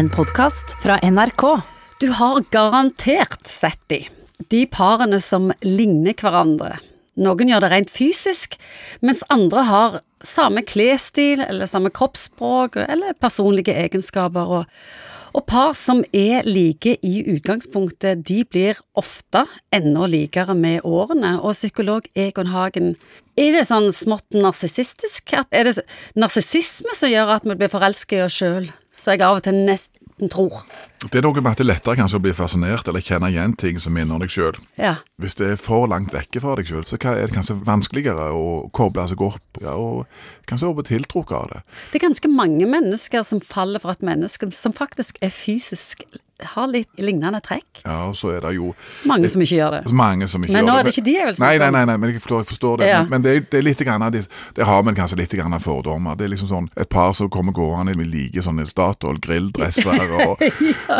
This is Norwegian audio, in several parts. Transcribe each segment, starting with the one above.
en podkast fra NRK. Du har garantert sett de. De parene som ligner hverandre. Noen gjør det rent fysisk, mens andre har samme klesstil eller samme kroppsspråk eller personlige egenskaper. Og, og par som er like i utgangspunktet, de blir ofte enda likere med årene. Og psykolog Egon Hagen, er det sånn smått narsissistisk? Er det narsissisme som gjør at vi blir forelsket i oss sjøl? Så jeg av og til nesten tror. Det er noe med at det er lettere kanskje å bli fascinert eller kjenne igjen ting som minner deg sjøl. Ja. Hvis det er for langt vekke fra deg sjøl, så er det kanskje vanskeligere å koble seg opp, ja, og kanskje bli tiltrukket av det. Det er ganske mange mennesker som faller for et menneske som faktisk er fysisk har litt lignende trekk. Ja, og så er det jo Mange som ikke gjør det. mange som ikke Men gjør nå er det ikke de jeg vil snakke om. Nei, nei, nei, men jeg forstår, jeg forstår det. Ja. Men, men det, er, det er litt grann, av de- det har vi kanskje litt grann av fordommer. Det er liksom sånn et par som kommer gående med like sånne Statoil grilldresser og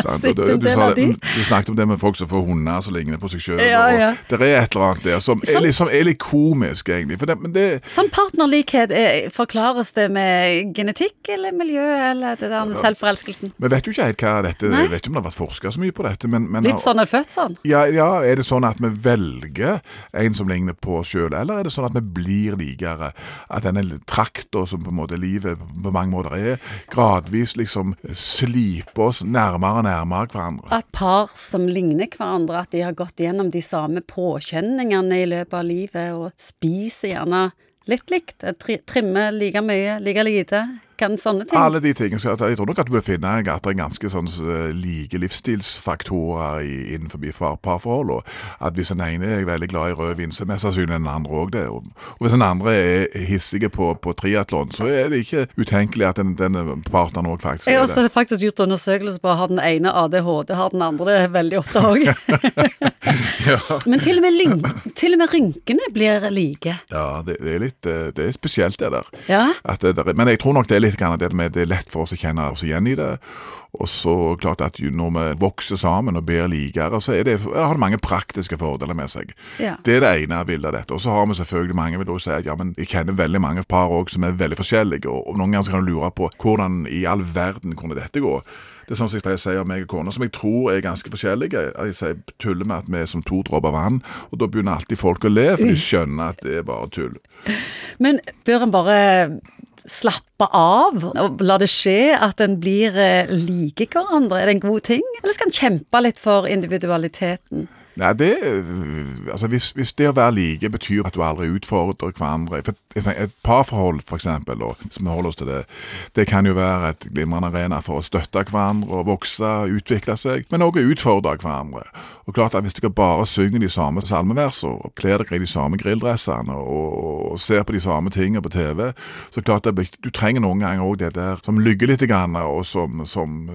sant, og en du, sa du snakket om det med folk som får hunder som ligner på seg sjøl. Ja, ja. Det er et eller annet der som er, Som- liksom, er litt komisk, egentlig. For det, men det, Som partnerlikhet, er, forklares det med genetikk eller miljø eller det der med selvforelskelsen? vi vet jo ikke helt hva dette vet ikke om det har vært forska så mye på dette, men, men Litt sånn er født sånn? Ja, ja, er det sånn at vi velger en som ligner på oss sjøl, eller er det sånn at vi blir likere? At denne trakta som på en måte livet på mange måter er, gradvis liksom sliper oss nærmere og nærmere hverandre? At par som ligner hverandre, at de har gått gjennom de samme påkjenningene i løpet av livet, og spiser gjerne litt likt, trimmer like mye, like lite, kan sånne ting. Alle de tingene. Jeg tror nok at du vil finne at det er ganske sånn eh, like livsstilsfaktorer innenfor parforholdene. at hvis den ene er veldig glad i rødvin, så er mest sannsynlig den andre òg det. Og, hvis den andre er hissige på, på triatlon, så er det ikke utenkelig at den, denne partneren òg faktisk er Jeg har også det. faktisk gjort undersøkelser på har den ene ADHD, har den andre det veldig ofte òg. Men til og, med til og med rynkene blir like. Ja, det, det er litt eh, Det er spesielt, det der. Ja. Det, men jeg tror nok det er litt grann det med det er lett for oss å kjenne oss igjen i det. Og så klart at når vi vokser sammen og blir likere, så det, har det mange praktiske fordeler med seg. Ja. Det er det ene bildet av dette. Og så har vi selvfølgelig mange vil si at ja, men jeg kjenner veldig mange par også som er veldig forskjellige, og, noen ganger kan du lure på hvordan i all verden kunne dette gå. Det er sånn som jeg pleier å si om meg og kona, som jeg tror er ganske forskjellige. Jeg sier, tuller med at vi er som to dråper vann, og da begynner alltid folk å le, for de skjønner at det er bare tull. Men bør en bare slappe av og la det skje at en blir eh, like hverandre? Er det en god ting? Eller skal en kjempe litt for individualiteten? Nei, det Altså, hvis, hvis det å være like betyr at du aldri utfordrer hverandre for et, et parforhold, og som vi holder oss til det, det kan jo være et glimrende arena for å støtte hverandre og vokse, utvikle seg, men også utfordre hverandre. Og klart at hvis dere bare synger de samme salmeversene, og kler dere i de samme grilldressene, og, og ser på de samme tingene på TV, så klart at du trenger noen ganger òg det der som lygger litt, og som, som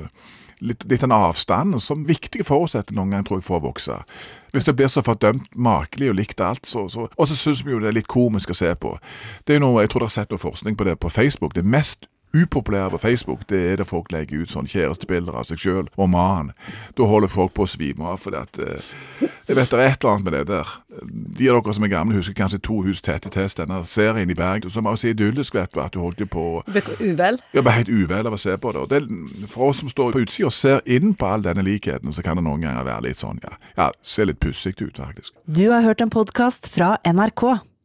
litt, litt den avstanden som viktige forutsetninger noen gang, tror jeg for å vokse. Hvis det blir så fordømt makelig og likt alt, så, så Og så syns vi jo det er litt komisk å se på. Det er jo noe, Jeg tror dere har sett noe forskning på det på Facebook. Det mest upopulære på Facebook, det er det folk legger ut sånn kjærestebilder av seg sjøl og mannen. Da holder folk på å svime av, fordi at eh, Jeg vet det er et eller annet med det der. De av dere som er gamle, husker kanskje To hus tett i test, denne serien i Bergen, som var så idyllisk, vet du, at du holdt på uvel? Ja, ble helt uvel av å se på det. Og det, For oss som står på utsida og ser inn på all denne likheten, så kan det noen ganger være litt sånn, ja, ja ser litt pussig ut, faktisk. Du har hørt en podkast fra NRK.